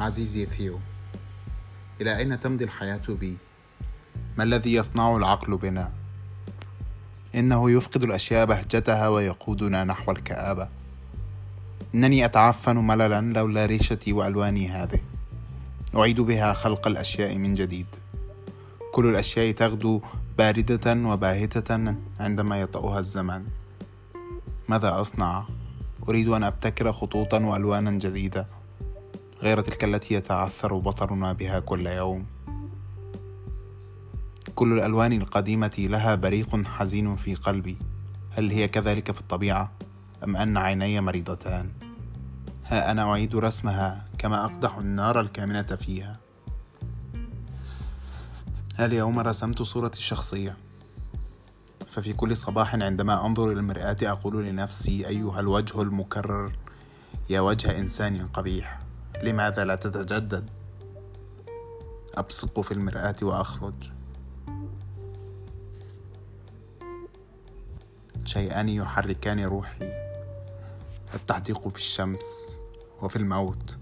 عزيزي ثيو إلى أين تمضي الحياة بي؟ ما الذي يصنعه العقل بنا؟ إنه يفقد الأشياء بهجتها ويقودنا نحو الكآبة إنني أتعفن مللا لولا ريشتي وألواني هذه أعيد بها خلق الأشياء من جديد كل الأشياء تغدو باردة وباهتة عندما يطأها الزمان ماذا أصنع؟ أريد أن أبتكر خطوطا وألوانا جديدة غير تلك التي يتعثر بصرنا بها كل يوم. كل الألوان القديمة لها بريق حزين في قلبي. هل هي كذلك في الطبيعة؟ أم أن عيني مريضتان؟ ها أنا أعيد رسمها كما أقدح النار الكامنة فيها. اليوم رسمت صورتي الشخصية. ففي كل صباح عندما أنظر إلى المرآة أقول لنفسي أيها الوجه المكرر يا وجه إنسان قبيح. لماذا لا تتجدد؟ أبصق في المرآة وأخرج. شيئان يحركان روحي. التحديق في الشمس وفي الموت.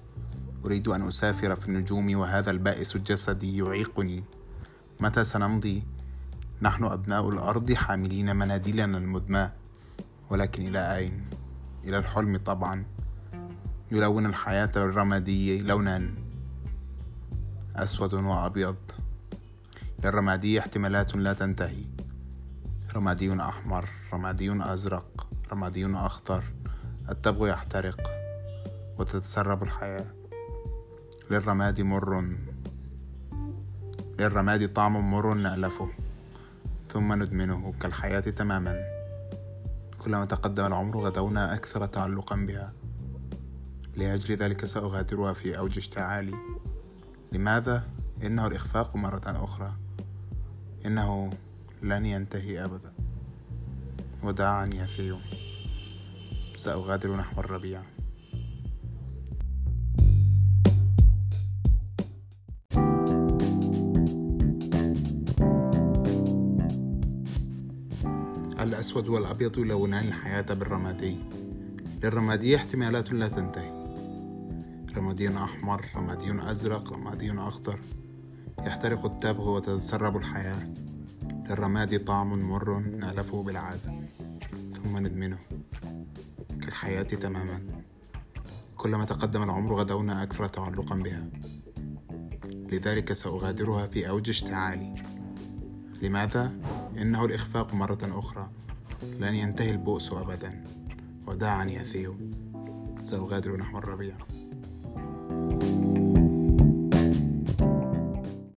أريد أن أسافر في النجوم وهذا البائس الجسدي يعيقني. متى سنمضي؟ نحن أبناء الأرض حاملين مناديلنا المدماه ولكن إلى أين؟ إلى الحلم طبعا. يلون الحياة الرمادي لونا أسود وأبيض. للرمادي احتمالات لا تنتهي. رمادي أحمر رمادي أزرق رمادي أخضر. التبغ يحترق وتتسرب الحياة. للرماد مر. للرماد طعم مر نألفه. ثم ندمنه كالحياة تماما. كلما تقدم العمر غدونا أكثر تعلقا بها. لأجل ذلك سأغادرها في أوج اشتعالي لماذا؟ إنه الإخفاق مرة أخرى. إنه لن ينتهي أبدا. وداعا يا ثيو سأغادر نحو الربيع. الأسود والأبيض يلونان الحياة بالرمادي. للرمادي احتمالات لا تنتهي. رمادي أحمر رمادي أزرق رمادي أخضر. يحترق التبغ وتتسرب الحياة. للرماد طعم مر نألفه بالعادة. ثم ندمنه. كالحياة تماما. كلما تقدم العمر غدونا أكثر تعلقا بها. لذلك سأغادرها في أوج اشتعالي. لماذا؟ إنه الإخفاق مرة أخرى. لن ينتهي البؤس أبدا. وداعا يا ثيو سأغادر نحو الربيع. you